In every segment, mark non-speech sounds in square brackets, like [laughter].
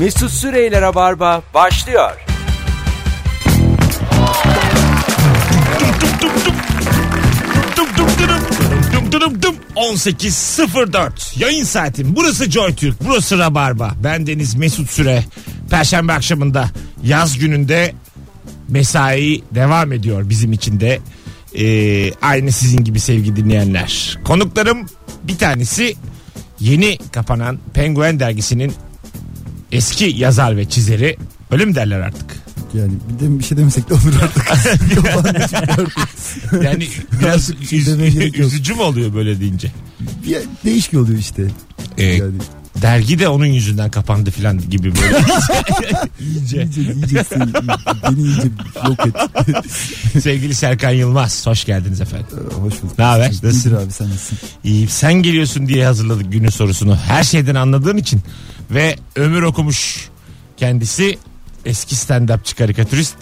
Mesut Süreyler'e barba başlıyor. Dum dum dum dum dum dum 18.04 yayın saatim burası JoyTürk burası Rabarba ben Deniz Mesut Süre Perşembe akşamında yaz gününde mesai devam ediyor bizim için de Ee, aynı sizin gibi sevgili dinleyenler konuklarım bir tanesi yeni kapanan Penguen dergisinin eski yazar ve çizeri öyle mi derler artık Yani bir, de, bir şey demesek de olur artık. [laughs] [laughs] Yani biraz şey üz- üzücü mü oluyor böyle deyince Bir değişik oluyor işte. Ee, Yani dergi de onun yüzünden kapandı filan gibi böyle. [laughs] İyice. iyice iyice beni iyice yok et. [laughs] Sevgili Serkan Yılmaz hoş geldiniz efendim. Hoş bulduk. Ne haber? Nasılsın? abi sen nasılsın? İyi sen geliyorsun diye hazırladık günün sorusunu. Her şeyden anladığın için ve ömür okumuş kendisi eski stand-upçı karikatürist.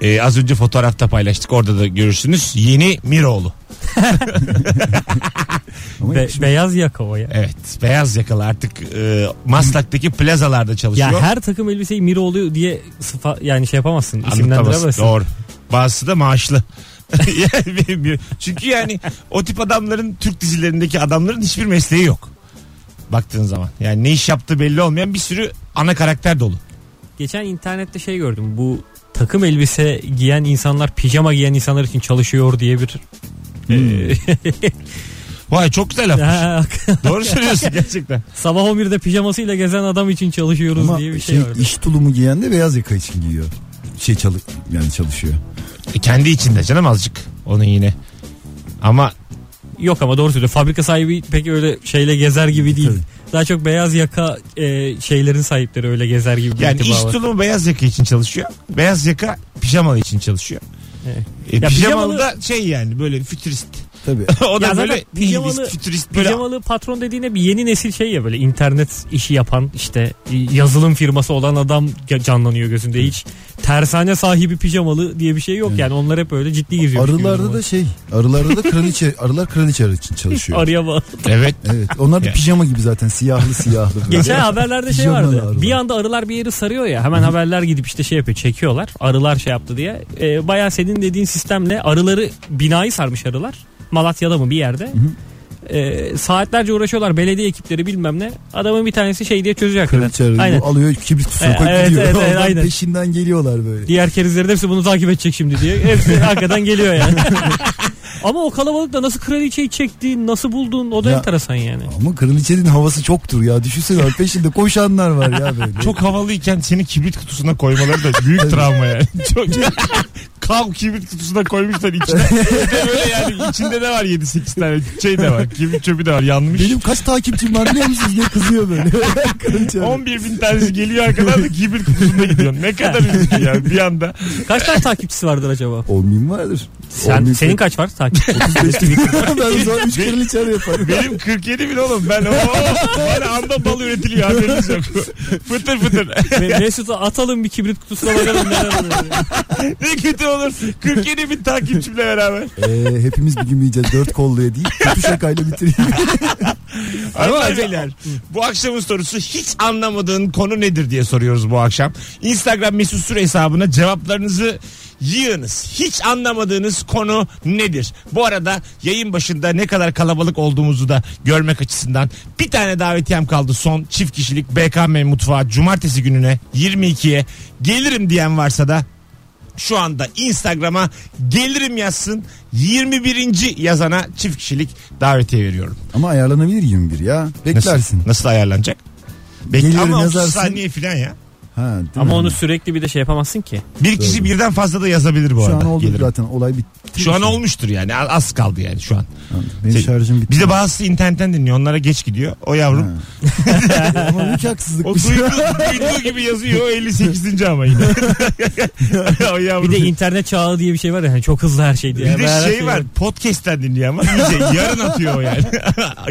Ee, az önce fotoğrafta paylaştık orada da görürsünüz. Yeni Miroğlu. [laughs] Ama Be- beyaz yaka o ya. Evet beyaz yakalı artık e, Maslak'taki plazalarda çalışıyor. Ya her takım elbiseyi Miroğlu diye sıfa yani şey yapamazsın. Anlatamazsın. isimlendiremezsin. Doğru. Bazısı da maaşlı. [laughs] Yani Çünkü yani o tip adamların Türk dizilerindeki adamların hiçbir mesleği yok. Baktığın zaman. Yani ne iş yaptığı belli olmayan bir sürü ana karakter dolu. Geçen internette şey gördüm. Bu takım elbise giyen insanlar pijama giyen insanlar için çalışıyor diye bir Hmm. [laughs] Vay çok güzel. Ha, [laughs] Doğru söylüyorsun gerçekten. Sabah 11'de pijamasıyla gezen adam için çalışıyoruz Ama diye bir şey, şey, vardı. iş tulumu giyen de beyaz yaka için giyiyor. Şey çalı yani çalışıyor. E, kendi içinde canım azıcık. Onun yine. Ama Yok ama doğru söylüyor. Fabrika sahibi pek öyle şeyle gezer gibi değil. Tabii. Daha çok beyaz yaka e, şeylerin sahipleri öyle gezer gibi yani iş var. tulumu beyaz yaka için çalışıyor. Beyaz yaka pijamalı için çalışıyor. Evet. E, Ya pijamalı da şey yani böyle fütürist. Tabii. [laughs] o da Ya böyle pijamalı- fütürist. Böyle Pijamalı patron dediğine bir yeni nesil şey ya böyle internet işi yapan işte yazılım firması olan adam canlanıyor gözünde hiç tersane sahibi pijamalı diye bir şey yok yani onlar hep öyle ciddi geziyor. Arılarda da şey, arılarda da kraliçe, [laughs] arılar kraliçe için çalışıyor. arıya bağlı. Evet. Evet. Onlar da pijama gibi zaten siyahlı siyahlı. böyle. Geçen haberlerde şey Pijamalı vardı. arılar. Bir anda arılar bir yeri sarıyor ya. Hemen haberler gidip işte şey yapıyor. Çekiyorlar. Arılar şey yaptı diye. Ee, Baya senin dediğin sistemle arıları binayı sarmış arılar. Malatya'da mı bir yerde. Ee, saatlerce uğraşıyorlar. Belediye ekipleri bilmem ne. Adamın bir tanesi şey diye çözüyor hakikaten. Aynen. alıyor kibrit E, koyup evet, gidiyor. evet, aynen. peşinden geliyorlar böyle. Diğer kerizlerin hepsi bunu takip edecek şimdi diye. Hepsi [laughs] hakikaten geliyor yani. [laughs] Ama o kalabalıkta nasıl kraliçeyi çektin, nasıl buldun o da Ya- enteresan yani. Ama kraliçenin havası çoktur ya. Düşünsene peşinde koşanlar var ya böyle. Çok havalıyken seni kibrit kutusuna koymaları da büyük travma yani. Çok Kav kibrit kutusuna koymuşlar içine. [laughs] Böyle yani içinde de var 7-8 tane şey de var. Kibrit çöpü de var yanmış. Benim kaç takipçim var biliyor musunuz diye kızıyor böyle. [laughs] Kraliçe arı. 11 bin tanesi geliyor arkadan da kibrit kutusunda gidiyorsun. Ne kadar üzücü yani bir anda. Kaç tane takipçisi vardır acaba? 10 bin vardır. Sen, 10 bin senin kaç var takipçi? 35 bin. ben o zaman 3 kraliçe arı yaparım. Benim 47 bin oğlum. Ben o bana anda bal üretiliyor haberiniz yok. Fıtır fıtır. Me- Mesut'a atalım bir kibrit kutusuna bakalım neler oluyor. ne kötü olur. 47 bin takipçimle beraber. Ee, hepimiz bir gün yiyeceğiz. 4 kolluya değil. Kötü şakayla bitireyim. Hanımlar beyler bu akşamın sorusu hiç anlamadığın konu nedir diye soruyoruz bu akşam. Instagram mesut süre hesabına cevaplarınızı yığınız. Hiç anlamadığınız konu nedir? Bu arada yayın başında ne kadar kalabalık olduğumuzu da görmek açısından bir tane davetiyem kaldı son çift kişilik BKM mutfağı cumartesi gününe 22'ye gelirim diyen varsa da şu anda Instagram'a gelirim yazsın 21. yazana çift kişilik davetiye veriyorum. Ama ayarlanabilir 21 ya. Beklersin. Nasıl, nasıl ayarlanacak? Bekle Gelirim ama 30 yazarsın. saniye falan ya. Ha, değil Ama mi? onu sürekli bir de şey yapamazsın ki. Bir kişi birden fazla da yazabilir bu şu arada. an oldu Gelirim. zaten olay bitti. Şu an olmuştur yani az kaldı yani şu an. Benim Şey, şarjım bitti. Bir de bazısı internetten dinliyor onlara geç gidiyor. O yavrum. [laughs] Ama büyük haksızlık. o duyduğu, duyduğu gibi yazıyor o 58. ama yine. [laughs] o yavrum. Bir de internet çağı diye bir şey var ya hani çok hızlı her şey diye. Bir de Her şey var podcast'ten dinliyor ama iyice yarın atıyor o yani.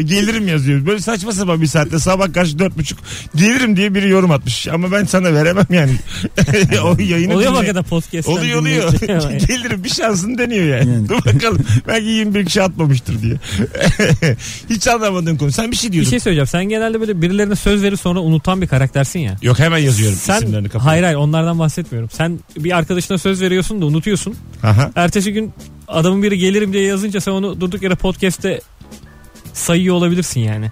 [laughs] gelirim yazıyor. Böyle saçma sapan bir saatte sabah karşı dört buçuk gelirim diye biri yorum atmış. Ama ben sana veremem yani. [laughs] o yayını Oluyor dinle- da podcast'ten Oluyor oluyor. dinleyince. [laughs] Gelirim bir şansını deniyor yani. Yani. Dur bakalım. Belki 21 kişi atmamıştır diye. [laughs] Hiç anlamadığın konu. Sen bir şey bir diyordun. şey söyleyeceğim. Sen genelde böyle birilerine söz verir sonra unutan bir karaktersin ya. Yok hemen yazıyorum Sen isimlerini kafama. hayır hayır onlardan bahsetmiyorum. Sen bir arkadaşına söz veriyorsun da unutuyorsun. Aha. Ertesi gün adamın biri gelirim diye yazınca sen onu durduk yere podcast'te sayıyor olabilirsin yani.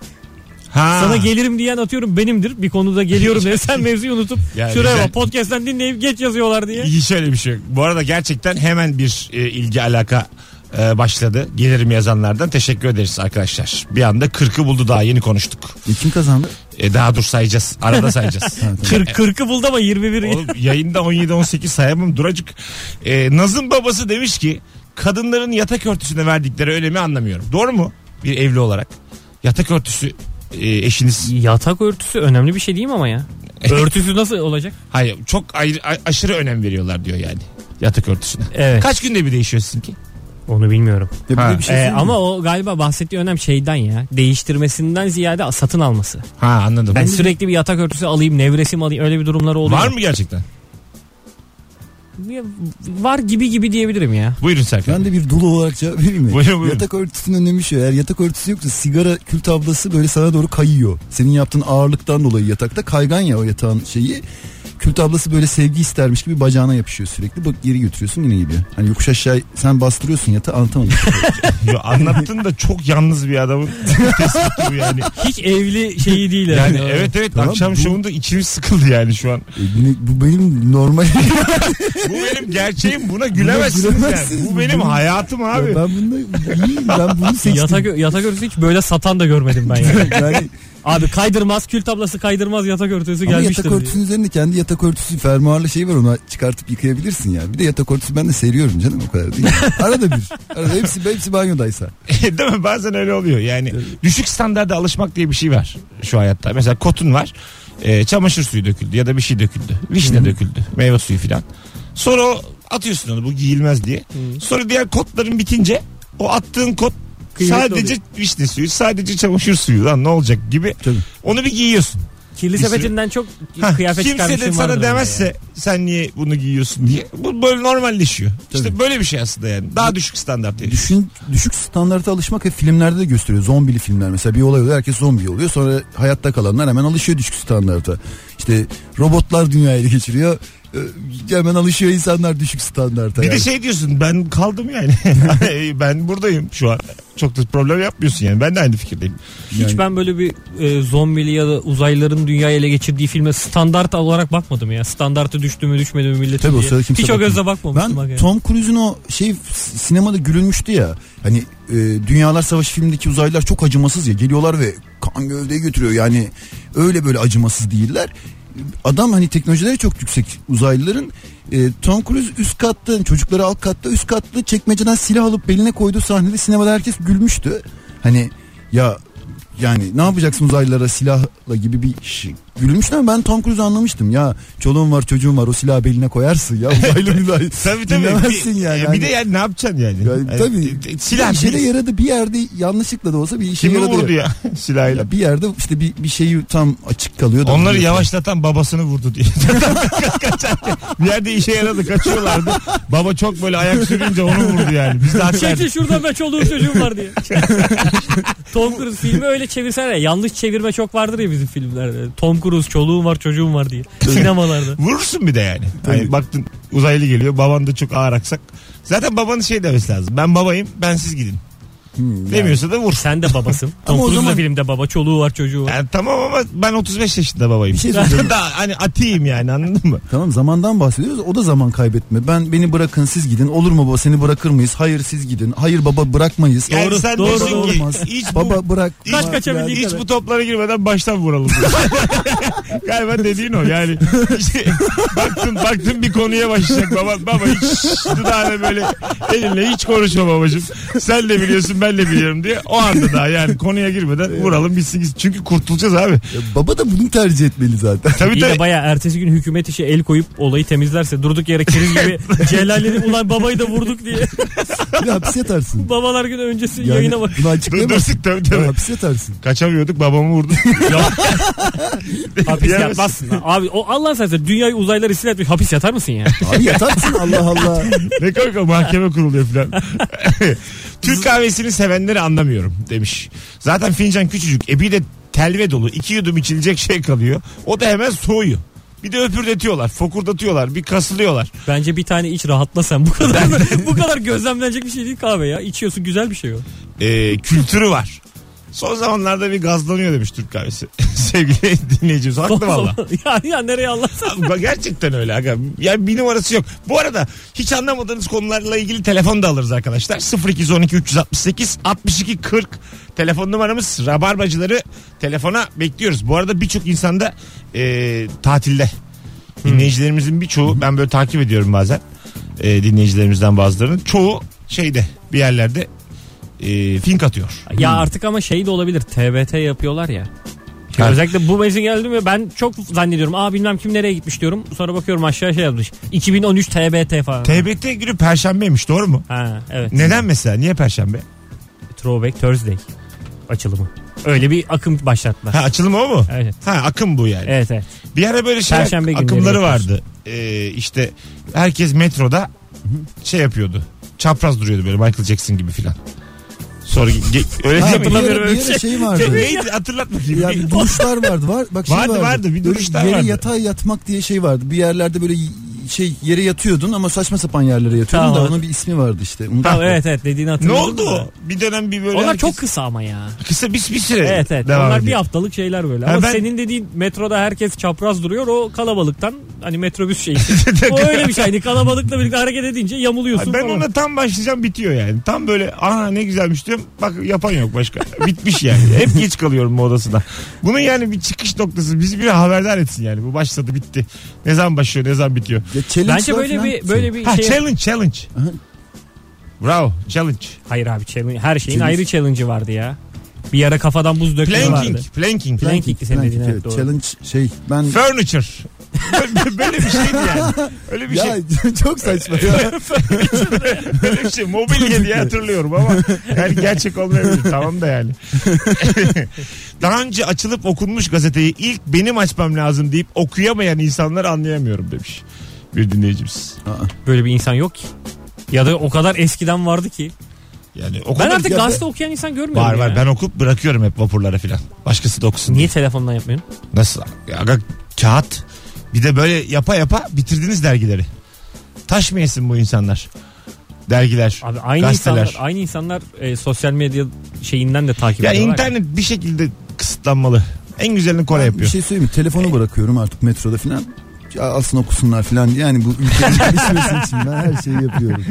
Ha. Sana gelirim diyen atıyorum benimdir. Bir konuda geliyorum diye [laughs] sen mevzuyu unutup Ya şuraya güzel. bak podcast'ten dinleyip geç yazıyorlar diye. Hiç öyle bir şey yok. Bu arada gerçekten hemen bir e, ilgi alaka e, başladı. Gelirim yazanlardan teşekkür ederiz arkadaşlar. Bir anda 40'ı buldu daha yeni konuştuk. E, kim kazandı? E, daha dur sayacağız. Arada sayacağız. [laughs] Kır, kırkı buldu ama 21 Oğlum yayında 17-18 sayamam duracık. E, Naz'ın babası demiş ki kadınların yatak örtüsüne verdikleri önemi anlamıyorum. Doğru mu? Bir evli olarak. Yatak örtüsü e, eşiniz. Yatak örtüsü önemli bir şey değil mi ama ya? [laughs] Örtüsü nasıl olacak? Hayır çok ayrı, a- aşırı önem veriyorlar diyor yani. Yatak örtüsüne. Evet. Kaç günde bir değişiyor sizinki? Onu bilmiyorum. Ya bir Ha. bir şey Ee, söyleyeyim mi? ama o galiba bahsettiği önem şeyden ya. Değiştirmesinden ziyade satın alması. Ha anladım. Ben sürekli bir yatak örtüsü alayım, nevresim alayım öyle bir durumları oluyor. Var mı gerçekten? Var gibi gibi diyebilirim ya. Buyurun Serkan. Ben de bir dulu olarak cevap vereyim mi? Buyurun, buyurun. Yatak örtüsünün önemi şu. Eğer yatak örtüsü yoksa sigara kül tablası böyle sana doğru kayıyor. Senin yaptığın ağırlıktan dolayı yatakta kaygan ya o yatağın şeyi. Kül tablası böyle sevgi istermiş gibi bacağına yapışıyor sürekli. Bak geri götürüyorsun yine gidiyor. Hani yokuş aşağı sen bastırıyorsun yatağı anlatamadım. [laughs] Yo, anlattın da çok yalnız bir adamın tespiti bu yani. Hiç evli şeyi değil Yani evet evet Tamam, akşam bu- şovunda içimiz sıkıldı yani şu an. E, ne- bu benim normal. Bu benim gerçeğim buna gülemezsiniz yani. gülemezsiniz. Bu benim hayatım abi. ben bunda iyiyim. Ben bunu seçtim. Yatak, yatak örtüsü hiç böyle satan da görmedim ben yani. [laughs] yani Abi kaydırmaz, kül tablası kaydırmaz yatak örtüsü ama gelmiştir yatak örtüsünün üzerinde kendi yatak örtüsü fermuarlı şey var ona çıkartıp yıkayabilirsin ya. Bir de yatak örtüsü ben de seriyorum canım o kadar değil. [laughs] Arada bir. Arada hepsi hepsi banyodaysa. [laughs] Değil mi? Bazen öyle oluyor. Yani düşük standarda alışmak diye bir şey var şu hayatta. Mesela kotun var. e, çamaşır suyu döküldü ya da bir şey döküldü. Vişne döküldü. Meyve suyu filan. Sonra o atıyorsun onu bu giyilmez diye. Sonra diğer kotların bitince o attığın kot Kıymetli sadece vişne suyu, sadece çamaşır suyu lan ne olacak gibi. Tabii. Onu bir giyiyorsun. Kirli sepetinden çok Hah, kıyafet kimse de çıkarmışım sana vardır demezse sen niye bunu giyiyorsun diye. Bu böyle normalleşiyor. İşte böyle bir şey aslında yani. Daha düşük standart yani. Düşün, düşük standarta alışmak hep filmlerde de gösteriyor. Zombili filmler mesela bir olay oluyor herkes zombi oluyor. Sonra hayatta kalanlar hemen alışıyor düşük standarta. İşte robotlar dünyayı ele geçiriyor. Ee, Hemen alışıyor insanlar düşük standarta. Bir yani. de şey diyorsun ben kaldım yani. [laughs] ben buradayım şu an. Çok da problem yapmıyorsun yani. Ben de aynı fikirdeyim. Hiç Yani- ben böyle bir e, zombili ya da uzaylıların dünyayı ele geçirdiği filme standart olarak bakmadım ya. Standartı düştü mü düşmedi mi milletin Tabii o diye. sırada kimse Hiç o bakmıyor. gözle bakmamıştım. bak Ben ya. Tom Cruise'un o şey sinemada gülünmüştü ya. Hani e, Dünyalar Savaşı filmindeki uzaylılar çok acımasız ya. Geliyorlar ve kan gövdeye götürüyor. Yani öyle böyle acımasız değiller. Adam hani teknolojileri çok yüksek uzaylıların. E, Tom Cruise üst katta çocukları alt katta üst katta çekmeceden silah alıp beline koyduğu sahnede sinemada herkes gülmüştü. Hani ya yani ne yapacaksın uzaylılara silahla gibi bir şey. Gülmüştü ama ben Tom Cruise'u anlamıştım. Ya çoluğum var çocuğum var o silahı beline koyarsın ya [laughs] uzaylı mülayim. Tabii tabii. Dinlemezsin bir, yani. Bir de yani ne yapacaksın yani? Yani Yani, tabii. Silah bir işe de yaradı bir yerde yanlışlıkla da olsa bir işe Kimi yaradı. vurdu ya [laughs] silahıyla? Ya bir yerde işte bir, bir şeyi tam açık kalıyor. da Onları yavaşlatan babasını vurdu diye. [laughs] Kaçarken bir yerde işe yaradı kaçıyorlardı. Baba çok böyle ayak sürünce onu vurdu yani. Biz de Çekil şuradan ben çoluğum çocuğum var diye. [laughs] Tom Cruise filmi öyle çevirsene. Yanlış çevirme çok vardır ya bizim filmlerde. Tom Cruise çoluğum var çocuğum var diye. Sinemalarda. Vurursun bir de yani. Hani baktın uzaylı geliyor baban da çok ağır aksak. Zaten babanın şey demesi lazım. Ben babayım ben siz gidin. Hmm, yani. Demiyorsa da vur. Sen de babasın. [laughs] Tom Ama o zaman- filmde baba çoluğu var çocuğu var. Yani tamam ama ben 35 yaşında babayım. Bir şey söyleyeceğim. [laughs] Daha hani atayım yani anladın mı? Tamam zamandan bahsediyoruz. O da zaman kaybetme. Ben beni bırakın siz gidin. Olur mu baba seni bırakır mıyız? Hayır siz gidin. Hayır baba bırakmayız. Yani Doğru, sen doğru, diyorsun doğru. ki Olmaz. hiç bu, Baba bırak. Kaç kaçabildiğin hiç kadar. bu toplara girmeden baştan vuralım. [laughs] Galiba dediğin o yani. İşte baktın baktın bir konuya başlayacak baba. Baba hiç dudağına böyle elinle hiç konuşma babacığım. Sen de biliyorsun ben temelli biliyorum diye o anda daha yani konuya girmeden vuralım bitsin gitsin. Çünkü kurtulacağız abi. Ya baba da bunu tercih etmeli zaten. Tabii İyi de tabii. baya ertesi gün hükümet işi el koyup olayı temizlerse durduk yere keriz gibi [laughs] celallenip ulan babayı da vurduk diye. Bir de hapis yatarsın. Babalar günü öncesi Yani yayına bak. bunu açıklayamazsın. Durdursun tabii Ya, hapis yatarsın. Kaçamıyorduk babamı vurdu. [laughs] Hapis Diyemezsin. yatmazsın. Abi o Allah sen dünyayı uzaylılar istila etmiş. Hapis yatar mısın ya? Abi yatarsın Allah Allah. ne o mahkeme kuruluyor falan. [laughs] Türk kahvesini sevenleri anlamıyorum demiş. Zaten fincan küçücük. E bir de telve dolu. iki yudum içilecek şey kalıyor. O da hemen soğuyor. Bir de öpürdetiyorlar, fokurdatıyorlar, bir kasılıyorlar. Bence bir tane iç rahatla sen. Bu kadar [laughs] bu kadar gözlemlenecek bir şey değil kahve ya. İçiyorsun güzel bir şey o. Ee, kültürü var. Son zamanlarda bir gazlanıyor demiş Türk kahvesi. [laughs] Sevgili dinleyicimiz. Haklı valla. [laughs] ya, ya nereye bak Gerçekten öyle aga. Yani bir numarası yok. Bu arada hiç anlamadığınız konularla ilgili telefon da alırız arkadaşlar. 0212 368 62 40 telefon numaramız. Rabarbacıları telefona bekliyoruz. Bu arada birçok insanda e, tatilde. Dinleyicilerimizin birçoğu ben böyle takip ediyorum bazen. E, dinleyicilerimizden bazılarının. Çoğu şeyde bir yerlerde e, fink atıyor. Ya artık ama şey de olabilir. TBT yapıyorlar ya. Ha. Özellikle bu mevsim geldi mi ben çok zannediyorum. Aa bilmem kim nereye gitmiş diyorum. Sonra bakıyorum aşağı şey yazmış. 2013 TBT falan. TBT günü perşembeymiş doğru mu? ha evet. Neden mesela? Niye perşembe? Throwback Thursday açılımı. Öyle bir akım başlattılar. Ha açılım o mu? Evet. Ha akım bu yani. Evet evet. Bir ara böyle şey Perşembe akımları vardı. Ee, işte herkes metroda şey yapıyordu. Çapraz duruyordu böyle Michael Jackson gibi filan. Sonra ge- öyle Ha, bir yere, bir öyle yere şey vardı. Neydi hatırlat bakayım. Ya bir duruşlar vardı. Var, bak şey Vardı, vardı. bir Böyle duruşlar yere vardı. yatay yatmak diye şey vardı. Bir yerlerde böyle şey yere yatıyordun ama saçma sapan yerlere yatıyordun Tamam. da onun bir ismi vardı işte. Unuttum. Tamam evet evet dediğini ne hatırladım. oldu da. o? Bir dönem bir böyle Onlar herkes- çok kısa ama ya. kısa bir, bir süre Evet evet. devam Onlar bir ediyor. haftalık şeyler böyle. Ha, Ama ben- senin dediğin metroda herkes çapraz duruyor. O kalabalıktan hani metrobüs şeyi. [laughs] o öyle bir şey. Hani kalabalıkla birlikte hareket edince yamuluyorsun ben falan. ona tam başlayacağım bitiyor yani. Tam böyle aha ne güzelmiş diyorum. Bak yapan yok başka. [laughs] Bitmiş yani. Hep geç kalıyorum modasına. Bunun yani bir çıkış noktası. Bizi bir haberdar etsin yani. Bu başladı bitti. Ne zaman başlıyor ne zaman bitiyor. Ya challenge Bence var böyle falan. bir böyle bir Ha şey. challenge challenge. Aha. Bravo challenge. Hayır abi challenge, her şeyin Challenge. ayrı challenge'ı vardı ya. Bir ara kafadan buz dökme Planking. vardı. Planking. Planking senin dediğin Planking, evet, doğru. Challenge şey ben Furniture. böyle, böyle bir şeydi yani. Öyle bir ya şey. [laughs] çok saçma ya. Böyle bir şey. Mobilya diye hatırlıyorum ama yani gerçek olmayabilir. Tamam da yani. [laughs] Daha önce açılıp okunmuş gazeteyi ilk benim açmam lazım deyip okuyamayan insanları anlayamıyorum demiş. Bir dinleyicimiz. Böyle bir insan yok ki. Ya da o kadar eskiden vardı ki. Yani Ben artık ya gazete okuyan insan görmüyorum Var ya. var ben okup bırakıyorum hep vapurlara filan. Başkası da okusun. Niye telefondan yapmıyorsun? Nasıl? Ya, aga, kağıt. Bir de böyle yapa yapa bitirdiniz dergileri. Taş mı yesin bu insanlar? Dergiler, Abi aynı gazeteler. insanlar aynı insanlar e, sosyal medya şeyinden de takip Ya ediyorlar. internet bir şekilde kısıtlanmalı. En güzelini Kore yapıyor. Bir şey söyleyeyim mi? Telefonu bırakıyorum artık metroda falan. Alsın okusunlar falan diye. Yani bu ülkenin gelişmesi için ben her şeyi yapıyorum.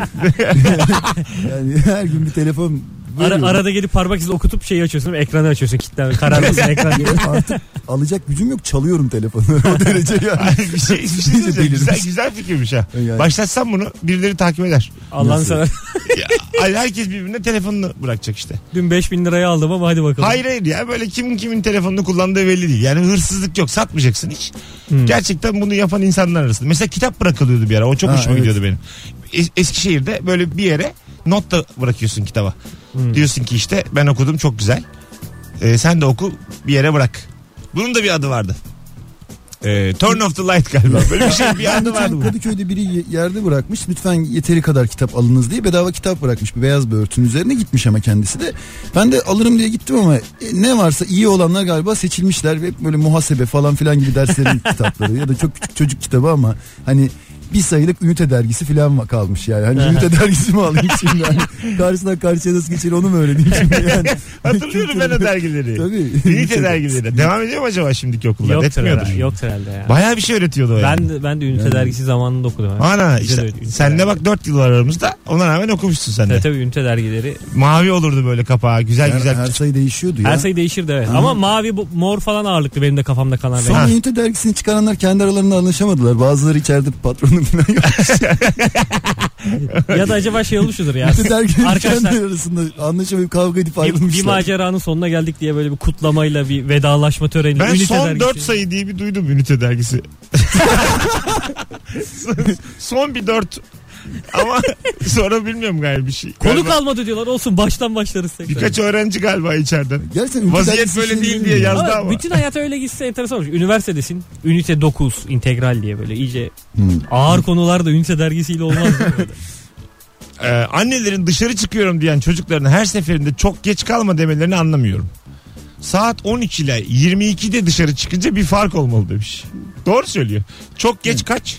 [laughs] yani her gün bir telefon Ara, arada gelip parmak izi okutup şeyi açıyorsun ekranı açıyorsun kilitlen kararlısın [laughs] ekran artık alacak gücüm yok çalıyorum telefonu [laughs] o derece yani. bir şey, bir şey [laughs] söyleyeceğim. güzel, güzel fikirmiş ha. Yani. Başlatsam bunu birileri takip eder. Nasıl? sever. Ya, herkes birbirine telefonunu bırakacak işte. Dün 5000 liraya aldım ama hadi bakalım. Hayır hayır ya böyle kimin kimin telefonunu kullandığı belli değil. Yani hırsızlık yok satmayacaksın hiç. Hmm. Gerçekten bunu yapan insanlar arasında. Mesela kitap bırakılıyordu bir ara o çok Ha, hoşuma evet. gidiyordu benim. Es- Eskişehir'de böyle bir yere not da bırakıyorsun kitaba. Hmm. Diyorsun ki işte ben okudum çok güzel. Ee, sen de oku bir yere bırak. Bunun da bir adı vardı. Ee, turn off the light galiba. Böyle bir şey bir adı vardı. Kadıköy'de biri ye- yerde bırakmış. Lütfen yeteri kadar kitap alınız diye bedava kitap bırakmış. Bir beyaz bir örtünün üzerine gitmiş ama kendisi de. Ben de alırım diye gittim ama e, ne varsa iyi olanlar galiba seçilmişler. Hep böyle muhasebe falan filan gibi derslerin [laughs] kitapları. Ya da çok küçük çocuk kitabı ama hani bir sayılık ünite dergisi falan kalmış yani. Hani [laughs] ünite dergisi mi alayım şimdi? Hani karşısına karşıya nasıl geçer onu mu öğreneyim şimdi yani. [laughs] Hatırlıyorum ben o dergileri. [laughs] Tabii. Ünite dergileri. Devam ediyor mu acaba şimdiki okullar? Yoktur Etmiyordur. herhalde, yoktur herhalde ya. Bayağı bir şey öğretiyordu o yani. Ben de, ben de ünite Yani. dergisi zamanında okudum. ha. Ana işte öyle ünite sen de dergi. bak 4 yıl var aramızda ona rağmen okumuşsun sen de. Tabii tabii ünite dergileri. Mavi olurdu böyle kapağı güzel Her, güzel. her sayı değişiyordu ya. Her sayı değişirdi evet. Ama mavi bu, mor falan ağırlıklı benim de kafamda kalan. Sonra ünite dergisini çıkaranlar kendi aralarında anlaşamadılar. Bazıları içeride patronla ayrıldığını falan [laughs] ya da acaba şey olmuştur ya. Arkadaşlar kendi arasında anlaşamayıp kavga edip bir, bir ayrılmışlar. maceranın sonuna geldik diye böyle bir kutlamayla bir vedalaşma töreni. Ben ünite son dergisi. 4 sayı diye bir duydum ünite dergisi. [laughs] son bir 4 ama [laughs] sonra bilmiyorum galiba bir şey. Konu Galiba kalmadı diyorlar olsun baştan başlarız tekrar. Birkaç öğrenci galiba içeriden. Gerçekten ünite Vaziyet böyle şey değil diye yazdı Ama ama. bütün hayata öyle gitse enteresan olmuş. Üniversitedesin. Ünite 9 integral diye böyle iyice Hmm. ağır konular da ünite dergisiyle olmaz. böyle? [laughs] Ee, annelerin dışarı çıkıyorum diyen çocukların her seferinde çok geç kalma demelerini anlamıyorum. Saat 12 ile 22'de dışarı çıkınca bir fark olmalı demiş. Doğru söylüyor. Çok geç kaç?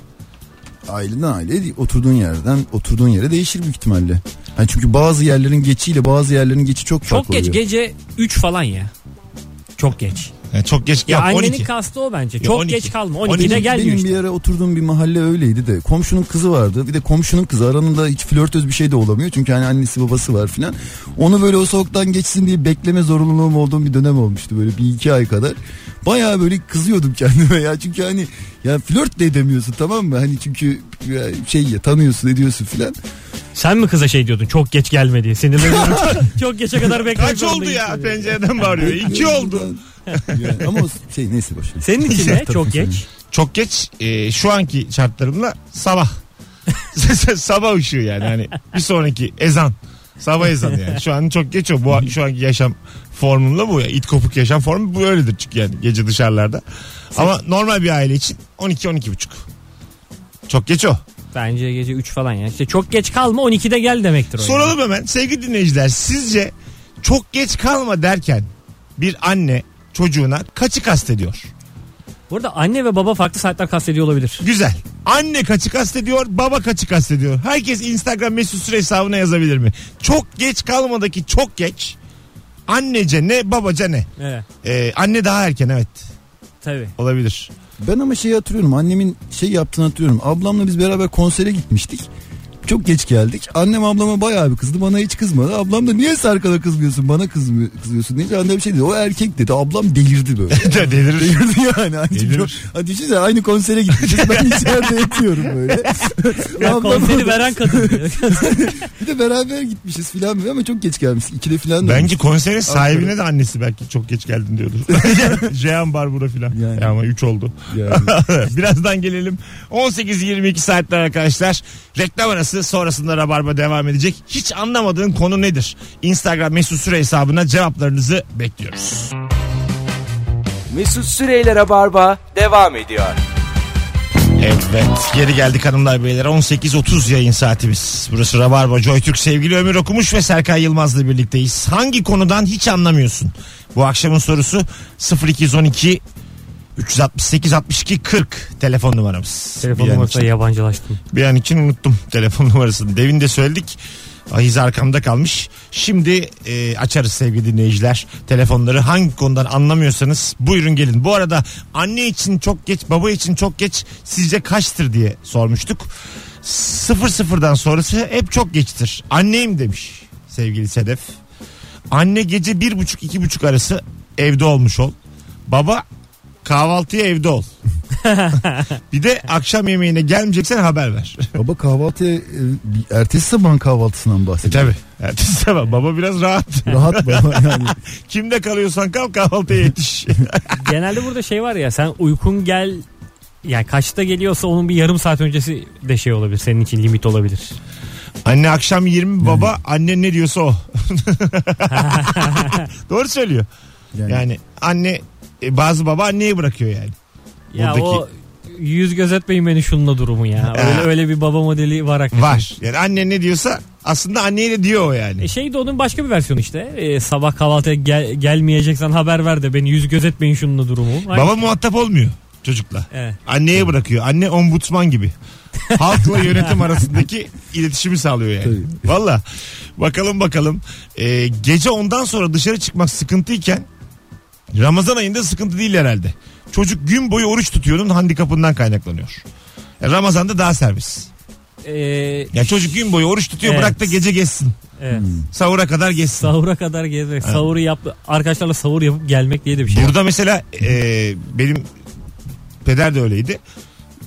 Aileden aileye oturduğun yerden oturduğun yere değişir büyük ihtimalle. Yani çünkü bazı yerlerin geçiyle bazı yerlerin geçi çok farklı Çok geç oluyor. gece 3 falan ya. Çok geç. Yani çok geç. Ya Yok, annenin 12. kastı o bence. Ya Çok 12. geç kalma. 12 12'de Benim, gel diyor benim işte. bir ara oturduğum bir mahalle öyleydi de komşunun kızı vardı. Bir de komşunun kızı aranında hiç flörtöz bir şey de olamıyor. Çünkü hani annesi babası var filan. Onu böyle o sokaktan geçsin diye bekleme zorunluluğum olduğum bir dönem olmuştu böyle bir iki ay kadar. Bayağı böyle kızıyordum kendime ya. Çünkü hani ya flört de edemiyorsun tamam mı? Hani çünkü ya şey ya tanıyorsun ediyorsun filan. Sen mi kıza şey diyordun çok geç gelme diye sinirleniyorum. [laughs] çok geçe kadar beklemek Kaç oldu ya diye. pencereden bağırıyor. İki oldu. Yani ama şey neyse boş ver. Senin için [laughs] ne? Çok geç. Çok geç e, şu anki şartlarımla sabah. [laughs] sabah ışığı yani. Hani bir sonraki ezan. Sabah ezanı yani. Şu an çok geç o. Bu şu anki yaşam formumla bu. İt kopuk yaşam formu bu öyledir çünkü yani gece dışarılarda. Ama normal bir aile için 12-12 buçuk. Çok geç o. Bence gece 3 falan ya. İşte çok geç kalma 12'de gel demektir o. Soralım hemen sevgili dinleyiciler. Sizce çok geç kalma derken bir anne çocuğuna kaçı kastediyor? Burada anne ve baba farklı saatler kastediyor olabilir. Güzel. Anne kaçı kastediyor, baba kaçı kastediyor. Herkes Instagram mesut süre hesabına yazabilir mi? Çok geç kalmadaki çok geç. Annece ne, babaca ne? Evet. Ee, anne daha erken evet. Tabii. Olabilir. Ben ama şeyi hatırlıyorum. Annemin şey yaptığını hatırlıyorum. Ablamla biz beraber konsere gitmiştik. Çok geç geldik. Annem ablama bayağı bir kızdı. Bana hiç kızmadı. Ablam da niye Serkan'a kızmıyorsun? Bana kızmıyor, kızıyorsun deyince annem şey dedi. O erkek dedi. Ablam delirdi böyle. [laughs] Delirir. delirdi yani. Hani, Delirir. hani düşünsene aynı konsere gitmişiz. Ben içeride yatıyorum böyle. [laughs] Ya Ablam konseri veren kadın. [laughs] Bir de beraber gitmişiz filan böyle ama çok geç gelmişiz. İkide filan da. Bence konserin sahibine de annesi belki çok geç geldin diyordur. Jean Barbara filan. Yani. Ya ama 3 oldu. Yani. Birazdan gelelim. 18-22 saatler arkadaşlar. Reklam arası sonrasında Rabarba devam edecek. Hiç anlamadığın konu nedir? Instagram mesut süre hesabına cevaplarınızı bekliyoruz. Mesut Süreyler'e barba devam ediyor. Evet geri geldik hanımlar beyler 18.30 yayın saatimiz. Burası Rabarba Joytürk sevgili Ömür Okumuş ve Serkay Yılmaz'la birlikteyiz. Hangi konudan hiç anlamıyorsun? Bu akşamın sorusu 0212 368 62 40 telefon numaramız. Telefon numarasına için- yabancılaştım. Bir an için unuttum telefon numarasını. Devin de söyledik. Ahiz arkamda kalmış. Şimdi e, açarız sevgili dinleyiciler. Telefonları hangi konudan anlamıyorsanız buyurun gelin. Bu arada anne için çok geç, baba için çok geç sizce kaçtır diye sormuştuk. Sıfır sıfırdan sonrası hep çok geçtir. Anneyim demiş sevgili Sedef. Anne gece bir buçuk iki buçuk arası evde olmuş ol. Baba kahvaltıya evde ol. [laughs] bir de akşam yemeğine gelmeyeceksen haber ver. Baba kahvaltıya e, ertesi sabah kahvaltısından E bahsediyor. tabi. Ertesi sabah baba biraz rahat. Rahat baba yani. [laughs] Kimde kalıyorsan kal kahvaltıya yetiş. [laughs] Genelde burada şey var ya sen uykun gel yani kaçta geliyorsa onun bir yarım saat öncesi de şey olabilir. Senin için limit olabilir. Anne akşam 20 baba anne ne diyorsa o. Doğru söylüyor. Yani, Yani anne e, bazı baba anneyi bırakıyor yani. Ya Buradaki- o yüz gözetmeyin beni şununla durumu ya. Öyle, öyle bir baba modeli var hakikaten. Var. Yani anne ne diyorsa aslında anneye de diyor o yani. E şey de onun başka bir versiyonu işte. E, sabah kahvaltıya gel, gelmeyeceksen haber ver de beni yüz gözetmeyin şununla durumu. Aynı- Baba muhatap olmuyor çocukla. Evet. Anneye bırakıyor. Anne ombudsman gibi. [laughs] Halkla yönetim arasındaki iletişimi sağlıyor yani. Valla. Bakalım bakalım. Ee, gece ondan sonra dışarı çıkmak sıkıntıyken Ramazan ayında sıkıntı değil herhalde. Çocuk gün boyu oruç tutuyor'nun handikapından kaynaklanıyor. Yani Ramazan'da daha servis. E, Ya çocuk gün boyu oruç tutuyor Evet. bırak da gece geçsin. evet. Sahura kadar geçsin. Sahura kadar gezmek. Sahuru yap, arkadaşlarla sahur yapıp gelmek diye de bir şey. Burada mesela e, benim peder de öyleydi.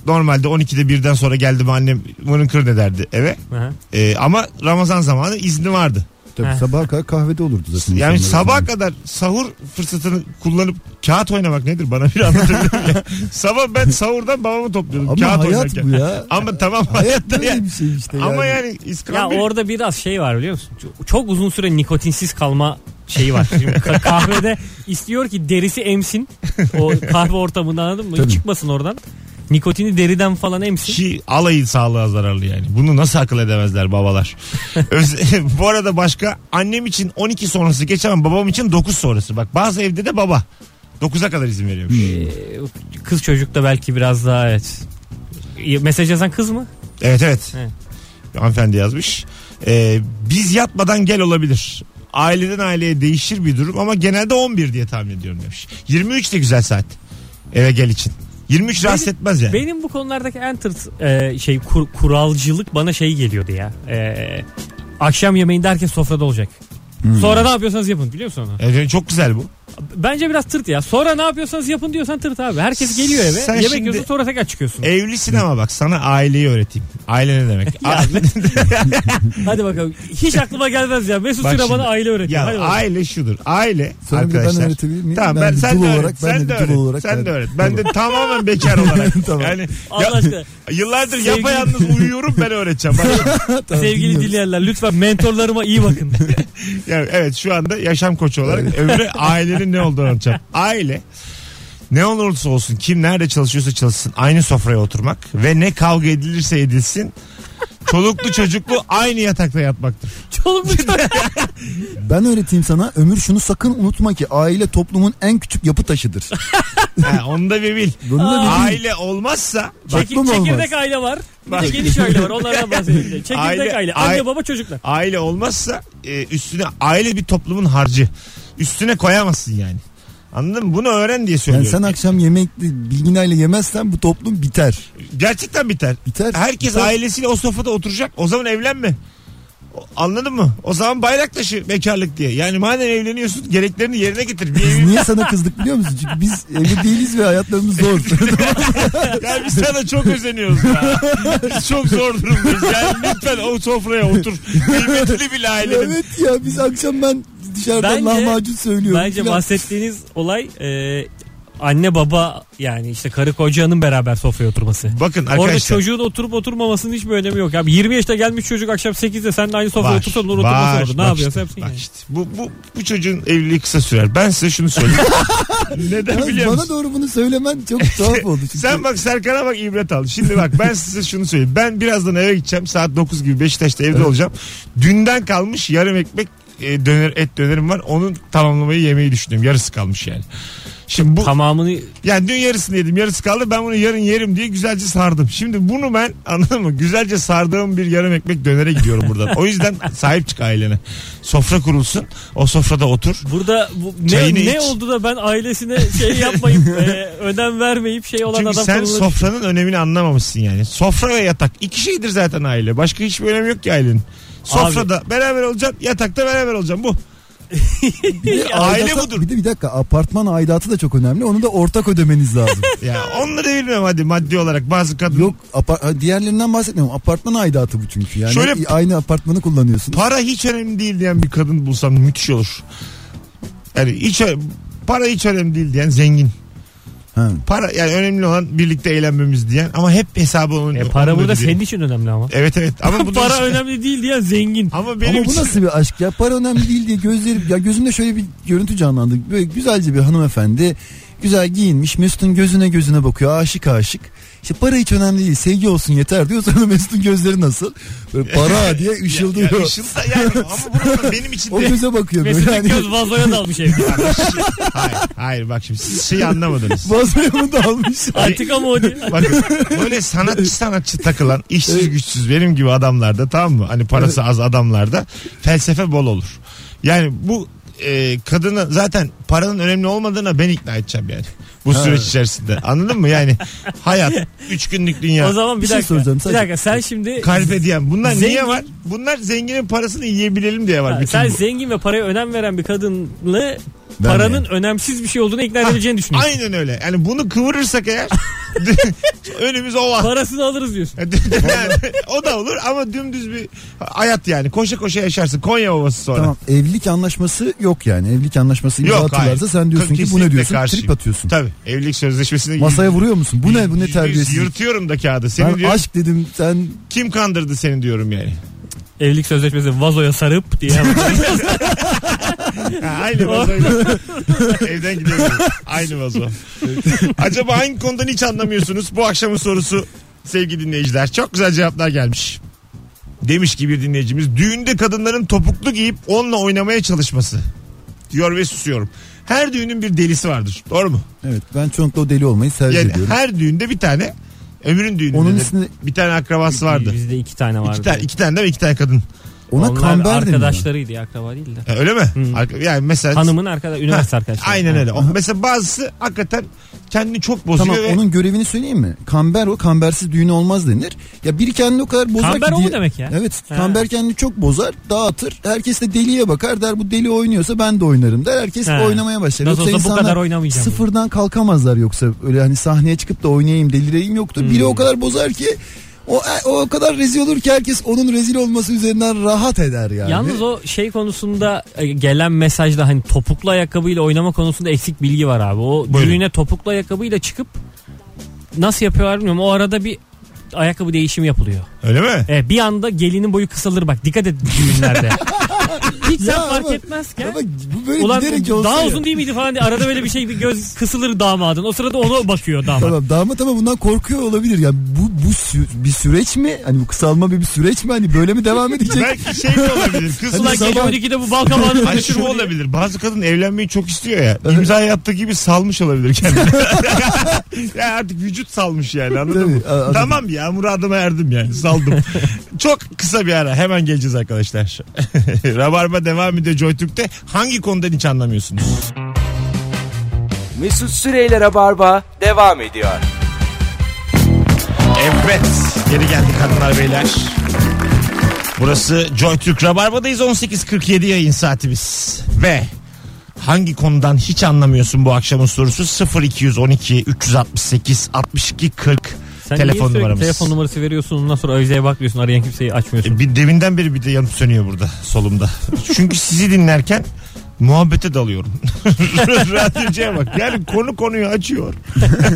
normalde 12'de birden sonra geldi mi annem mırın kırın ederdi eve. Aha. Ee, ama Ramazan zamanı izni vardı. Tabii sabaha kadar kahvede olurdu zaten. Yani zaman. kadar sahur fırsatını kullanıp kağıt oynamak nedir bana bir anlatabilir miyim ya? [laughs] Sabah ben sahurdan babamı topluyordum Ama kağıt hayat oynarken. bu ya. Ama tamam Hayat hayatta böyle yani. bir şey işte yani. Ama yani Ya iskambil orada biraz şey var biliyor musun? Çok- Çok uzun süre nikotinsiz kalma şeyi var. Şimdi ka- [laughs] kahvede istiyor ki derisi emsin. O kahve ortamında anladın mı? Tabii. Çıkmasın oradan. Nikotini deriden falan emsin. Ki alayı sağlığa zararlı yani. Bunu nasıl akıl edemezler babalar. [laughs] Öz- [laughs] Bu arada başka annem için 12 sonrası geçemem babam için 9 sonrası. Bak bazı evde de baba 9'a kadar izin veriyormuş. Ee, kız çocuk da belki biraz daha evet. Mesaj yazan kız mı? Evet evet. Evet. Hanımefendi yazmış. Ee, biz yatmadan gel olabilir. Aileden aileye değişir bir durum ama genelde 11 diye tahmin ediyorum demiş. 23 de güzel saat. Eve gel için. 23 rahatsız etmez yani. Benim bu konulardaki en tırt e, şey kur- kuralcılık bana şey geliyordu ya. E, akşam yemeğinde herkes sofrada olacak. Hmm. Sonra ne yapıyorsanız yapın biliyor musun onu? Evet, çok güzel bu. Bence biraz tırt ya. Sonra ne yapıyorsanız yapın diyorsan tırt abi. Herkes geliyor eve. Sen yemek şimdi- yiyorsun sonra tekrar çıkıyorsun. Evlisin ama bak sana aileyi öğreteyim. Aile ne demek? [laughs] [laughs] Hadi bakalım. Hiç aklıma gelmez ya. Mesut Bak Süre şimdi- bana aile öğretiyor. ya Hadi bakalım. aile şudur. Aile Sonra bir ben arkadaşlar. öğretebilir miyim? Tamam Ben ben, bir sen dul de olarak, öğret. ben Sen de de bir dul öğret. olarak Sen de öğret. Ben de tamamen bekar olarak. [laughs] Tamam. Yani Allah ya- aşkına. yıllardır Sevgili- yapayalnız uyuyorum ben öğreteceğim. Bak, Tamam, Sevgili dinliyoruz. dinleyenler lütfen mentorlarıma iyi bakın. yani evet şu anda yaşam koçu olarak öbürü ailenin ne olduğunu anlatacağım. [laughs] Aile ne olursa olsun kim nerede çalışıyorsa çalışsın aynı sofraya oturmak ve ne kavga edilirse edilsin çoluklu çocuklu aynı yatakta yatmaktır. Çoluk mu çocuk? [laughs] Ben öğreteyim sana. Ömür şunu sakın unutma ki aile toplumun en küçük yapı taşıdır. [laughs] Ha, onu da bir bil. Bunu da bir bil. Aile olmazsa Çeki- Aklım olmaz. çekirdek aile var. Bir Bak. de geniş aile var. Onlardan bahsedelim. Çekirdek Aile- aile. Anne aile- baba çocuklar. aile olmazsa e, üstüne aile bir toplumun harcı. Üstüne koyamazsın yani. Anladın mı? Bunu öğren diye Yani söylüyorum. sen akşam yemekli bilginayla yemezsen bu toplum biter. Gerçekten biter. Biter. Herkes Biter. ailesiyle o sofrada oturacak. O zaman evlenme. Anladın mı? O zaman bayrak taşı bekarlık diye. Yani madem evleniyorsun gereklerini yerine getir. Bir evin... niye sana kızdık biliyor musun? Çünkü biz evli değiliz ve hayatlarımız zor. [laughs] ya biz sana çok özeniyoruz ya. Biz çok zor durumdayız. Yani lütfen o sofraya otur. Kıymetli bir ailenin. evet ya biz akşam ben dışarıdan Bence- lahmacun söylüyorum. Bence filan. bahsettiğiniz olay e, anne baba yani işte karı kocanın beraber sofraya oturması. Bakın Orada arkadaşlar. çocuğun oturup oturmamasının hiçbir önemi yok. Abi 20 yaşta gelmiş çocuk akşam 8'de sen de aynı sofraya otursan olur oturmasa var. olur. Ne Bak yapıyorsun işte, bak yani. işte. Bu, bu, bu çocuğun evliliği kısa sürer. Ben size şunu söyleyeyim. [laughs] Neden Yalnız biliyor bana musun? doğru bunu söylemen çok tuhaf oldu. Çünkü [laughs] Sen bak Serkan'a bak ibret al. Şimdi bak ben size şunu söyleyeyim. Ben birazdan eve gideceğim. Saat 9 gibi Beşiktaş'ta evde olacağım. Dünden kalmış yarım ekmek e, döner et dönerim var. Onun tamamlamayı yemeyi düşünüyorum. Yarısı kalmış yani. Şimdi bu Tamamını yani dün yarısını yedim yarısı kaldı ben bunu yarın yerim diye güzelce sardım. Şimdi bunu ben [laughs] anladın mı güzelce sardığım bir yarım ekmek dönere gidiyorum buradan. O yüzden [laughs] sahip çık ailene. Sofra kurulsun o sofrada otur. burada bu, ne, ne iç. oldu da ben ailesine şey yapmayıp [laughs] e, önem vermeyip şey olan Çünkü adam sen sofranın önemini anlamamışsın yani. Sofra ve yatak iki şeydir zaten aile. Başka hiçbir önemi yok ki ailenin. Sofrada beraber olacaksın, yatakta beraber olacaksın bu. [laughs] aile aidata- budur. Bir de bir dakika apartman aidatı da çok önemli. Onu da ortak ödemeniz lazım. [laughs] Ya onları bilmiyorum hadi maddi olarak bazı kadın Yok apar- diğerlerinden bahsetmiyorum. Apartman aidatı bu çünkü. Yani Şöyle- aynı apartmanı kullanıyorsunuz. para hiç önemli değil diyen bir kadın bulsam müthiş olur. Yani hiç para hiç önemli değil diyen zengin. Ha. Para yani önemli olan birlikte eğlenmemiz diyen ama hep hesabı onun. E, para onun burada senin için önemli ama. Evet evet ama [laughs] bu para işte- önemli değil diyen zengin. Ama benim Ama bu için- nasıl bir aşk ya? Para önemli değil diye gözleri ya gözümde şöyle bir görüntü canlandı. Böyle güzelce bir hanımefendi güzel giyinmiş Mesut'un gözüne gözüne bakıyor aşık aşık. İşte para hiç önemli değil sevgi olsun yeter diyor sonra [laughs] Mesut'un gözleri nasıl? Böyle para [laughs] diye ışıldıyor. Ya, ya ışılda yani ama benim [laughs] için o de göze bakıyor Mesut'un hani. göz vazoya dalmış evde. hayır, hayır bak şimdi siz şeyi anlamadınız. Vazoya mı dalmış? Antika mı o diye. Bakın böyle sanatçı sanatçı takılan işsiz güçsüz benim gibi adamlarda tamam mı? Hani parası az adamlarda felsefe bol olur. Yani bu e, kadını zaten paranın önemli olmadığına ben ikna edeceğim yani. Bu süreç içerisinde. Anladın mı? Yani hayat, üç günlük dünya. O zaman bir, Bir şey dakika. soracağım, bir sadece- dakika sen şimdi Kalbe diyen. Bunlar niye Zengin- var? Bunlar zenginin parasını yiyebilelim diye var. Ha, bütün sen bu. zengin ve paraya önem veren bir kadınla Ben paranın önemsiz bir şey olduğunu ikna edebileceğini düşünüyorsun. Aynen öyle. Yani bunu kıvırırsak eğer [laughs] Önümüz ova. Parasını alırız diyorsun. Yani o da olur ama dümdüz bir hayat yani. Koşa koşa yaşarsın. Konya Ovası sonra. Tamam evlilik anlaşması yok yani. Evlilik anlaşması Yok, hayır. sen diyorsun ki bu Kesinlikle ne diyorsun? karşıyım. Trip atıyorsun. Tabii. Evlilik sözleşmesine Masaya vuruyor musun? Bu ne bu ne terbiyesiz. Yırtıyorum da kağıdı. Seni Ben diyorum, aşk dedim sen kim kandırdı seni diyorum yani. Evlilik sözleşmesi vazoya sarıp diye. [laughs] Ha, aynı vazoyla. Evden gidiyorum. Aynı vazo. Acaba hangi konudan hiç anlamıyorsunuz? Bu akşamın sorusu sevgili dinleyiciler. Çok güzel cevaplar gelmiş. Demiş ki bir dinleyicimiz düğünde kadınların topuklu giyip onunla oynamaya çalışması. Diyor ve susuyorum. Her düğünün bir delisi vardır. Doğru mu? evet ben çoğunlukla o deli olmayı tercih Yani ediyorum. her düğünde bir tane ömrünün düğününde Onun de ismi- bir tane akrabası vardı. Bizde iki tane vardı. İki tane, iki tane de iki tane kadın. Ona Onlar kamber arkadaşlarıydı ya akraba değil de. Ha, Öyle mi? Arka- Yani mesela Hanımın arkadaş, üniversite arkadaşları. Aynen öyle. O, mesela bazısı hakikaten kendini çok bozuyor Tamam ve onun görevini söyleyeyim mi? Kamber o kambersiz düğün olmaz denir. Ya biri kendini o kadar bozar Kamber ki o mu diye- demek ya? Evet Ha. kamber kendini çok bozar dağıtır. Herkes de deliye bakar der bu deli oynuyorsa ben de oynarım der. Herkes Ha. oynamaya başlar. Nasıl olsa bu insanlar kadar oynamayacağım. Sıfırdan kalkamazlar yoksa öyle hani sahneye çıkıp da oynayayım delireyim yoktur. Hmm. Biri o kadar bozar ki o, o kadar rezil olur ki herkes onun rezil olması üzerinden rahat eder yani. Yalnız o şey konusunda e, gelen mesajda hani topuklu ayakkabıyla oynama konusunda eksik bilgi var abi. O Buyurun. düğüne topuklu ayakkabıyla çıkıp nasıl yapıyorlar bilmiyorum. O arada bir ayakkabı değişimi yapılıyor. öyle mi? E, bir anda gelinin boyu kısalır bak dikkat et düğünlerde. [laughs] Hiç sen Ya fark ama- etmezken. Ama bu böyle Ulan giderek olsa daha ya. uzun değil miydi falan diye arada böyle bir şey bir göz kısılır damadın. O sırada ona bakıyor damat. Tamam damat ama bundan korkuyor olabilir. Ya bu bu sü- bir süreç mi? Hani bu kısalma bir, bir süreç mi? Hani böyle mi devam [laughs] edecek? Belki şey de olabilir. Kız Ulan Hani gece sabah- 12'de bu bal kabağını şu olabilir. Bazı kadın evlenmeyi çok istiyor ya. İmzaya attığı gibi salmış olabilir kendini. [laughs] ya artık vücut salmış yani anladın Tabii, mı? anladım. Tamam ya muradıma erdim yani saldım. [laughs] çok kısa bir ara hemen geleceğiz arkadaşlar. Rabarba devam ediyor JoyTürk'te. Hangi konudan hiç anlamıyorsunuz? Mesut Süreyler'e barba devam ediyor. Evet geri geldik hanımlar beyler. Burası JoyTürk Rabarba'dayız 18.47 yayın saatimiz. Ve hangi konudan hiç anlamıyorsun bu akşamın sorusu 0212 368 62 40 Sen telefon numaramız. telefon numarası veriyorsun ondan sonra avizeye bakmıyorsun arayan kimseyi açmıyorsun. E, Bir deminden beri bir de yanıp sönüyor burada solumda. [laughs] Çünkü sizi dinlerken muhabbete dalıyorum. [laughs] Radyocuya bak. Yani konu konuyu açıyor.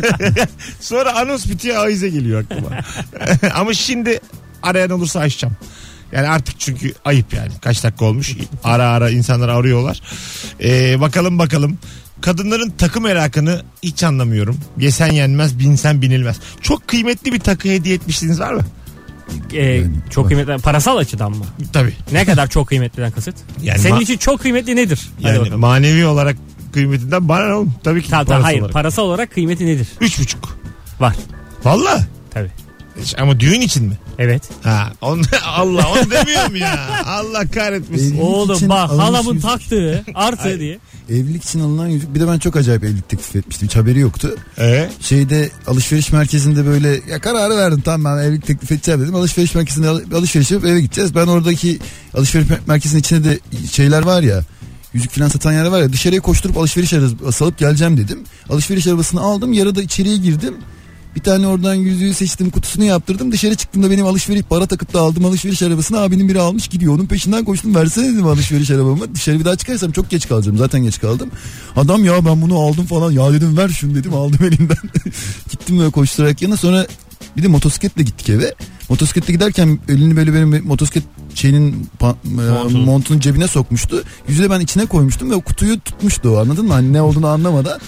[laughs] Sonra anons bitiyor avize geliyor aklıma. Ama şimdi arayan olursa açacağım. Yani artık çünkü ayıp yani. Kaç dakika olmuş. Ara ara insanlar arıyorlar. Ee, bakalım bakalım. Kadınların takı merakını hiç anlamıyorum. Yesen yenmez, binsen binilmez. Çok kıymetli bir takı hediye etmiştiniz var mı? Ee, çok var. kıymetli parasal açıdan mı? Tabii. Ne kadar çok kıymetliden kasıt? Yani Senin ma- için çok kıymetli nedir? Hadi Yani bakalım. manevi olarak kıymetinden bana ne oğlum? Tabii ki Ta- ta- parası hayır olarak. parasal olarak kıymeti nedir? Üç buçuk. Var. Valla. Tabii. Ama düğün için mi? Evet. Ha, on, [laughs] Allah onu demiyorum ya. Allah kahretmesin. Oğlum için bak alınmış halamın yüzük. taktığı artı diye. Evlilik için alınan yüzük. Bir de ben çok acayip evlilik teklif etmiştim. Hiç haberi yoktu. Ee, Şeyde alışveriş merkezinde böyle ya kararı verdim tamam ben evlilik teklif edeceğim dedim. Alışveriş merkezinde al- alışveriş yapıp eve gideceğiz. Ben oradaki alışveriş mer- merkezinin içinde de şeyler var ya yüzük falan satan yerler var ya dışarıya koşturup alışveriş arabası salıp geleceğim dedim. Alışveriş arabasını aldım yarıda içeriye girdim. Bir tane oradan yüzüğü seçtim kutusunu yaptırdım. Dışarı çıktığımda benim alışveriş para takıp da aldım alışveriş arabasını abinin biri almış gidiyor. Onun peşinden koştum versene dedim alışveriş arabamı. Dışarı bir daha çıkarsam çok geç kalacağım zaten geç kaldım. Adam ya ben bunu aldım falan ya dedim ver şunu dedim aldım [laughs] elimden. Gittim böyle koşturarak yana sonra bir de motosikletle gittik eve. Motosikletle giderken elini böyle benim motosiklet şeyinin e, Montun. montunun cebine sokmuştu. Yüzüğü ben içine koymuştum ve kutuyu tutmuştu o anladın mı? Hani ne olduğunu anlamadan.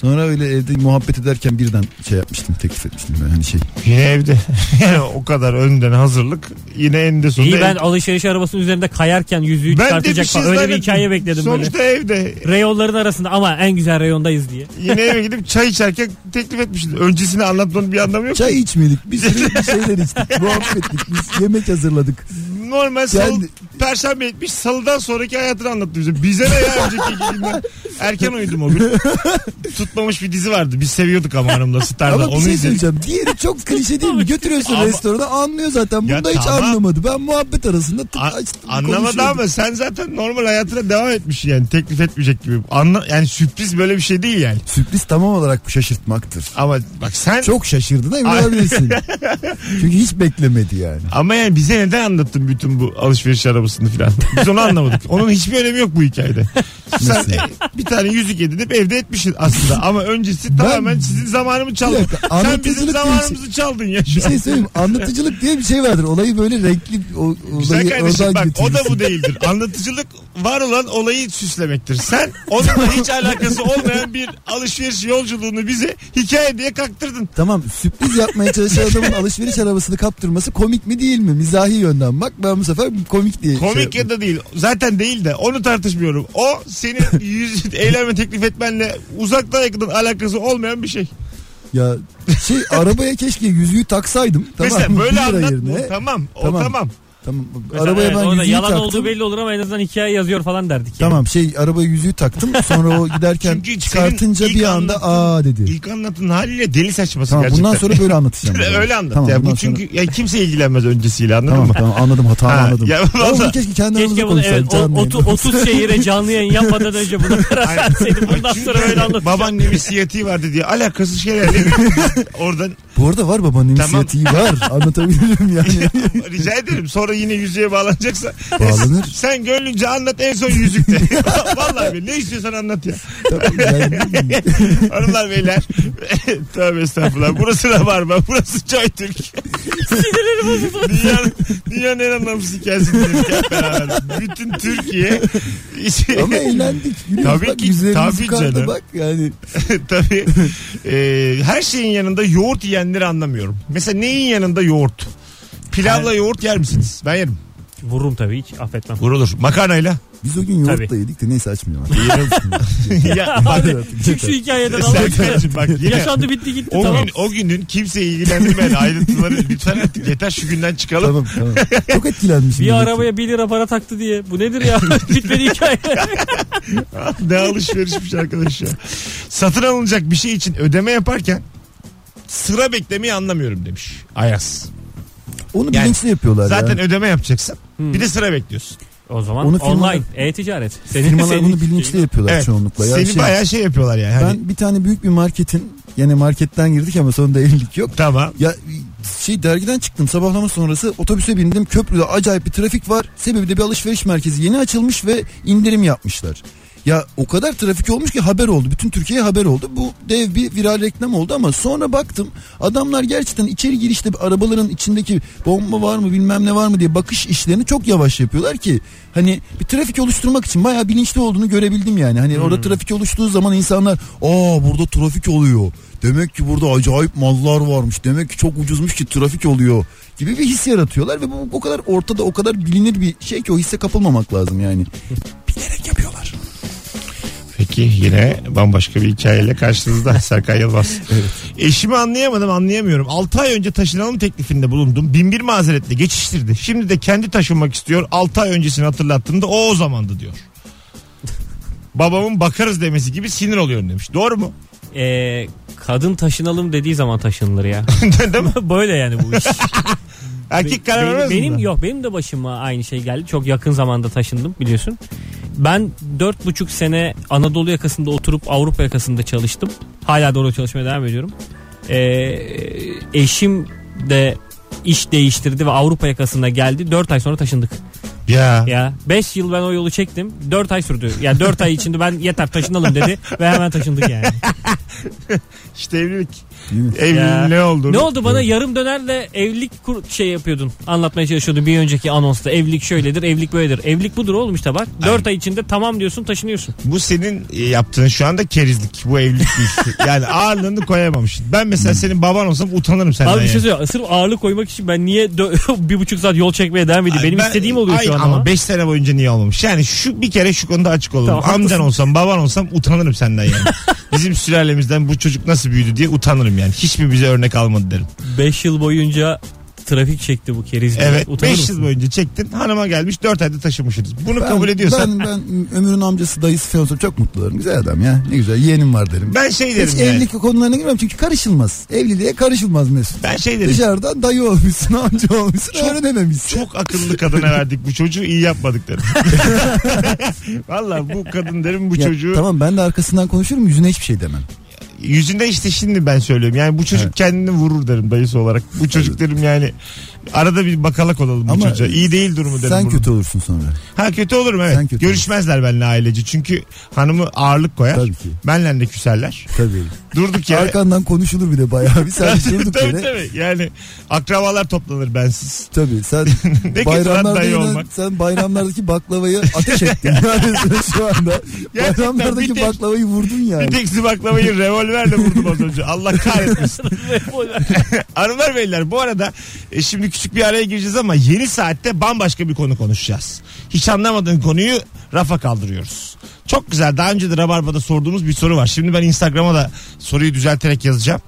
Sonra öyle evde muhabbet ederken birden şey yapmıştım teklif etmiştim böyle hani şey. yine evde. [laughs] yani o kadar önden hazırlık. Yine eninde sonunda. İyi ben ev- alışveriş arabasının üzerinde kayarken yüzüğü ben çıkartacak bir şey falan. Öyle bir hikaye bekledim Sonuçta böyle. evde. Reyonların arasında ama en güzel reyondayız diye. [laughs] Yine eve gidip çay içerken teklif etmiştin. Öncesini anlatmanın bir anlamı yok. Çay içmedik bir sürü bir şeyler içtik [laughs] muhabbet ettik biz yemek hazırladık. Normal salı, Geldi. perşembe etmiş salıdan sonraki hayatını anlattı bize. Bize ne ya önceki iki günden? [laughs] Erken uyudum o gün. Tutmamış bir dizi vardı. Biz seviyorduk ama hanımla Star'da. Ama bir Onu şey izledik. söyleyeceğim. Diğeri çok klişe değil mi? Götürüyorsun Ama- restorana anlıyor zaten. Ya Bunda hiç tamam. anlamadı. Ben muhabbet arasında tık A- açtım. anlamadı konuşuyordum. ama sen zaten normal hayatına devam etmiş yani teklif etmeyecek gibi. Anla, yani sürpriz böyle bir şey değil yani. Sürpriz tamam olarak bu şaşırtmaktır. Ama bak sen Çok şaşırdın emin Ay. olabilirsin. [laughs] Çünkü hiç beklemedi yani. ama yani bize neden anlattın bütün bu alışveriş arabasını filan? Biz onu anlamadık. Onun hiçbir önemi yok bu hikayede. Sen Nasıl? bir tane yüzük edinip evde etmişsin aslında. Ama öncesi tamamen sizin zamanımı çaldın. Bir dakika, Sen anlatıcılık bizim diye bir zamanımızı çaldın ya şu Bir an. şey söyleyeyim anlatıcılık diye bir şey vardır. Olayı böyle renkli o, Güzel olayı kardeşim oradan bak o da bu değildir. Anlatıcılık var olan olayı süslemektir. Sen onunla hiç alakası olmayan bir alışveriş yolculuğunu bize hikaye diye kaktırdın. Tamam sürpriz yapmaya çalışan adamın alışveriş arabasını kaptırması komik mi değil mi? Mizahi yönden bak ben bu sefer komik diye şey Komik yaptım. ya da değil. Zaten değil de onu tartışmıyorum. O senin [laughs] yüz eyleme teklif etmenle uzaktan yakından alakası olmayan bir şey. Ya şey arabaya keşke yüzüğü taksaydım. Tamam Mesela mı? böyle Bir lira anlat yerine. bu. Tamam. O Tamam. tamam. Tamam. Mesela arabaya evet, ben yüzüğü yalan taktım. olduğu belli olur ama en azından hikaye yazıyor falan derdik. yani. Tamam şey arabaya yüzüğü taktım. Sonra o giderken [laughs] Çünkü çıkartınca bir anda aa dedi. İlk anlattığın haliyle deli saçması Tamam gerçekten. bundan sonra böyle anlatacağım. [laughs] Öyle anlat. Tamam, ya. Bu sonra- çünkü ya kimse ilgilenmez öncesiyle anladın Tamam mı? tamam anladım hatamı Ha, anladım. ya Ya, vallahi- bunu keşke kendi aramızda Keşke bunu evet, konuşsaydık. o, canlı yayında. otu- 30 şehire canlı yayın yapmadan önce buna karar. Bundan sonra böyle anlatacağım. Babaannemin siyatiği vardı diye alakasız şeylerle [laughs] oradan Bu arada var babanın Tamam. inisiyatifi var. [laughs] Anlatabilirim yani. rica ederim sonra yine yüzüğe bağlanacaksa Bağlanır. [laughs] sen gönlünce anlat en son yüzükte. [laughs] Vallahi be, ne istiyorsan anlat ya. Hanımlar beyler. Tövbe estağfurullah. Burası da var mı? Burası Joy Türk. Sinirlerim bozuldu. Dünyanın, dünyanın en anlamsız hep beraber. Bütün Türkiye. Ama eğlendik. Tabii bak, ki, tabii canım. bak yani. Tabii. Ee, her şeyin yanında yoğurt yiyenleri anlamıyorum. Mesela neyin yanında yoğurt? Pilavla yoğurt yer misiniz? Ben yerim. Vururum tabii hiç affetmem. Vurulur. Makarnayla. Biz o gün yoğurtla Tabii. yedik de neyse açmayalım. artık. [laughs] [laughs] ya bak, Çık şu hikayeden Allah aşkına. Serkan'cığım bak yine Yaşandı bitti gitti o, tamam. gün, o günün kimseyi ilgilendirmeyen [laughs] ayrıntıları lütfen artık yeter şu günden çıkalım. tamam tamam. Çok etkilenmişim. Bir demek ki. arabaya 1 lira para taktı diye. Bu nedir ya? Bitmedi hikaye. ne alışverişmiş arkadaş ya. Satın alınacak bir şey için ödeme yaparken sıra beklemeyi anlamıyorum demiş Ayaz. Onu Yani bilinçli yapıyorlar Zaten ya. ödeme yapacaksın. Hmm. Bir de sıra bekliyorsun. O zaman Onu firmalar- online e-ticaret. Senin, Firmalar senin- bunu bilinçli yapıyorlar Evet. çoğunlukla. Ya Seni şey, bayağı şey yapıyorlar yani. Hani, ben bir tane büyük bir marketin yani marketten girdik ama sonunda evlilik yok. Tamam. Ya şey dergiden çıktım sabahlama sonrası otobüse bindim köprüde acayip bir trafik var. Sebebi de bir alışveriş merkezi yeni açılmış ve indirim yapmışlar. Ya o kadar trafik olmuş ki haber oldu. Bütün Türkiye'ye haber oldu. Bu dev bir viral reklam oldu ama sonra baktım adamlar gerçekten içeri girişte arabaların içindeki bomba var mı bilmem ne var mı diye bakış işlerini çok yavaş yapıyorlar ki hani bir trafik oluşturmak için bayağı bilinçli olduğunu görebildim yani. Hani orada trafik oluştuğu zaman insanlar aa burada trafik oluyor. Demek ki burada acayip mallar varmış. Demek ki çok ucuzmuş ki trafik oluyor gibi bir his yaratıyorlar ve bu o kadar ortada o kadar bilinir bir şey ki o hisse kapılmamak lazım yani. Bilerek yapıyorlar. Peki yine bambaşka bir hikayeyle karşınızda [laughs] Serkan Yılmaz. Eşimi anlayamadım anlayamıyorum. 6 ay önce taşınalım teklifinde bulundum. Binbir mazeretle geçiştirdi. Şimdi de kendi taşınmak istiyor. 6 ay öncesini hatırlattığımda o o zamandı diyor. Babamın bakarız demesi gibi sinir oluyorum demiş. Doğru mu? Ee, kadın taşınalım dediği zaman taşınılır ya. [laughs] Değil mi? [laughs] Böyle yani bu iş. Erkek karar benim, vermez benim mi? yok benim de başıma aynı şey geldi. Çok yakın zamanda taşındım biliyorsun. Ben dört buçuk sene Anadolu yakasında oturup Avrupa yakasında çalıştım. Hala da orada çalışmaya devam ediyorum. Ee, eşim de iş değiştirdi ve Avrupa yakasına geldi. 4 ay sonra taşındık. Ya. Ya 5 yıl ben o yolu çektim. 4 ay sürdü. Yani 4 ay içinde ben yeter taşınalım dedi ve hemen taşındık yani. [laughs] İşte evlilik. Evliliğin Ya. ne olduğunu. Ne oldu bana yarım dönerle evlilik kur şey yapıyordun. Anlatmaya çalışıyordun bir önceki anonsta. Evlilik şöyledir, evlilik böyledir. Evlilik budur oğlum işte bak. 4 ay içinde tamam diyorsun, taşınıyorsun. Bu senin e, yaptığın şu anda kerizlik. Bu evlilik değil. [laughs] yani ağırlığını koyamamışsın. Ben mesela senin baban olsam utanırım senden. Abi bir yani. şey söyleyeyim. Sırf ağırlık koymak için ben niye dö- [laughs] bir buçuk saat yol çekmeye devam edeyim? Benim Ben- istediğim oluyor Ay, şu an ama ama. 5 sene boyunca niye olmamış? Yani şu bir kere şu konuda açık olalım. Tamam, Amcan haklısın. olsam baban olsam utanırım senden yani. [laughs] Bizim sülalemizden bu çocuk nasıl büyüdü diye utanırım yani. Hiç mi bize örnek almadı derim. 5 yıl boyunca trafik çekti bu keriz. Evet Utanır 5 mısın? yıl boyunca çektin hanıma gelmiş 4 ayda taşımışsınız. Bunu kabul ediyorsan Ben, ben Ömür'ün amcası dayısı falan olsa çok mutlu olurum. Güzel adam ya. Ne güzel yeğenim var derim. ben şey derim Hiç yani. evlilik konularına girmem çünkü karışılmaz. Evliliğe karışılmaz Mesut. Ben şey derim. Dışarıdan dayı olmuşsun amca olmuşsun Çok- öğrenememişsin. Çok akıllı kadına verdik bu çocuğu iyi yapmadık derim. [laughs] Valla bu kadın derim bu Ya, çocuğu Tamam ben de arkasından konuşurum yüzüne hiçbir şey demem. Yüzünde işte şimdi ben söylüyorum. Yani bu çocuk Evet. kendini vurur derim dayısı olarak. Bu çocuk derim yani arada bir bakalak olalım bu Ama çocuğa. İyi değil durumu derim. Sen bunun. kötü olursun sonra. Ha kötü olurum evet. Sen kötü Görüşmezler benimle ailece. Çünkü hanımı ağırlık koyar. Tabii ki. Benle de küserler. Tabii. Durduk yere. Arkandan konuşulur bir de bayağı bir sen [laughs] durduk tabii yere. tabii. Yani akrabalar toplanır bensiz. Tabii sen [laughs] Ne bayramlarda dayı yine- olmak. sen bayramlardaki baklavayı ateş ettin. [laughs] Şu anda Gerçekten bayramlardaki tek- baklavayı vurdun yani. Bir tek baklavayı revolverle vurdum az önce. Allah kahretmesin. [laughs] [laughs] Hanımlar beyler bu arada e, şimdi küçük bir araya gireceğiz ama yeni saatte bambaşka bir konu konuşacağız. Hiç anlamadığın konuyu rafa kaldırıyoruz. Çok güzel daha önce de Rabarba'da sorduğumuz bir soru var. Şimdi ben Instagram'a da soruyu düzelterek yazacağım.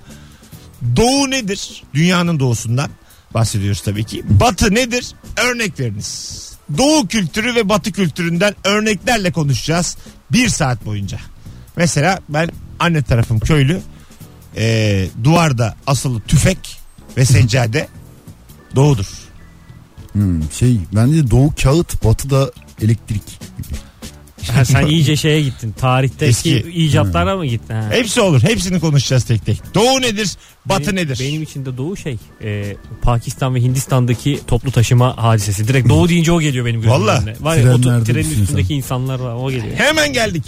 Doğu nedir? Dünyanın doğusundan bahsediyoruz tabii ki. Batı nedir? Örnek veriniz. Doğu kültürü ve batı kültüründen örneklerle konuşacağız. Bir saat boyunca. Mesela ben anne tarafım köylü. Ee, duvarda asılı tüfek ve seccade doğudur. Hmm, şey bende de doğu kağıt batıda elektrik. Ha, sen [laughs] iyice şeye gittin. Tarihteki Eski- icatlara mı gittin? Ha? Hepsi olur. Hepsini konuşacağız tek tek. Doğu nedir? Batı benim, nedir? Benim için de doğu şey e, Pakistan ve Hindistan'daki toplu taşıma hadisesi. Direkt doğu deyince o geliyor benim gözümün Vallahi. önüne. Var ya o Trenlerde trenin düşünsen. üstündeki insanlar var o geliyor. Hemen geldik.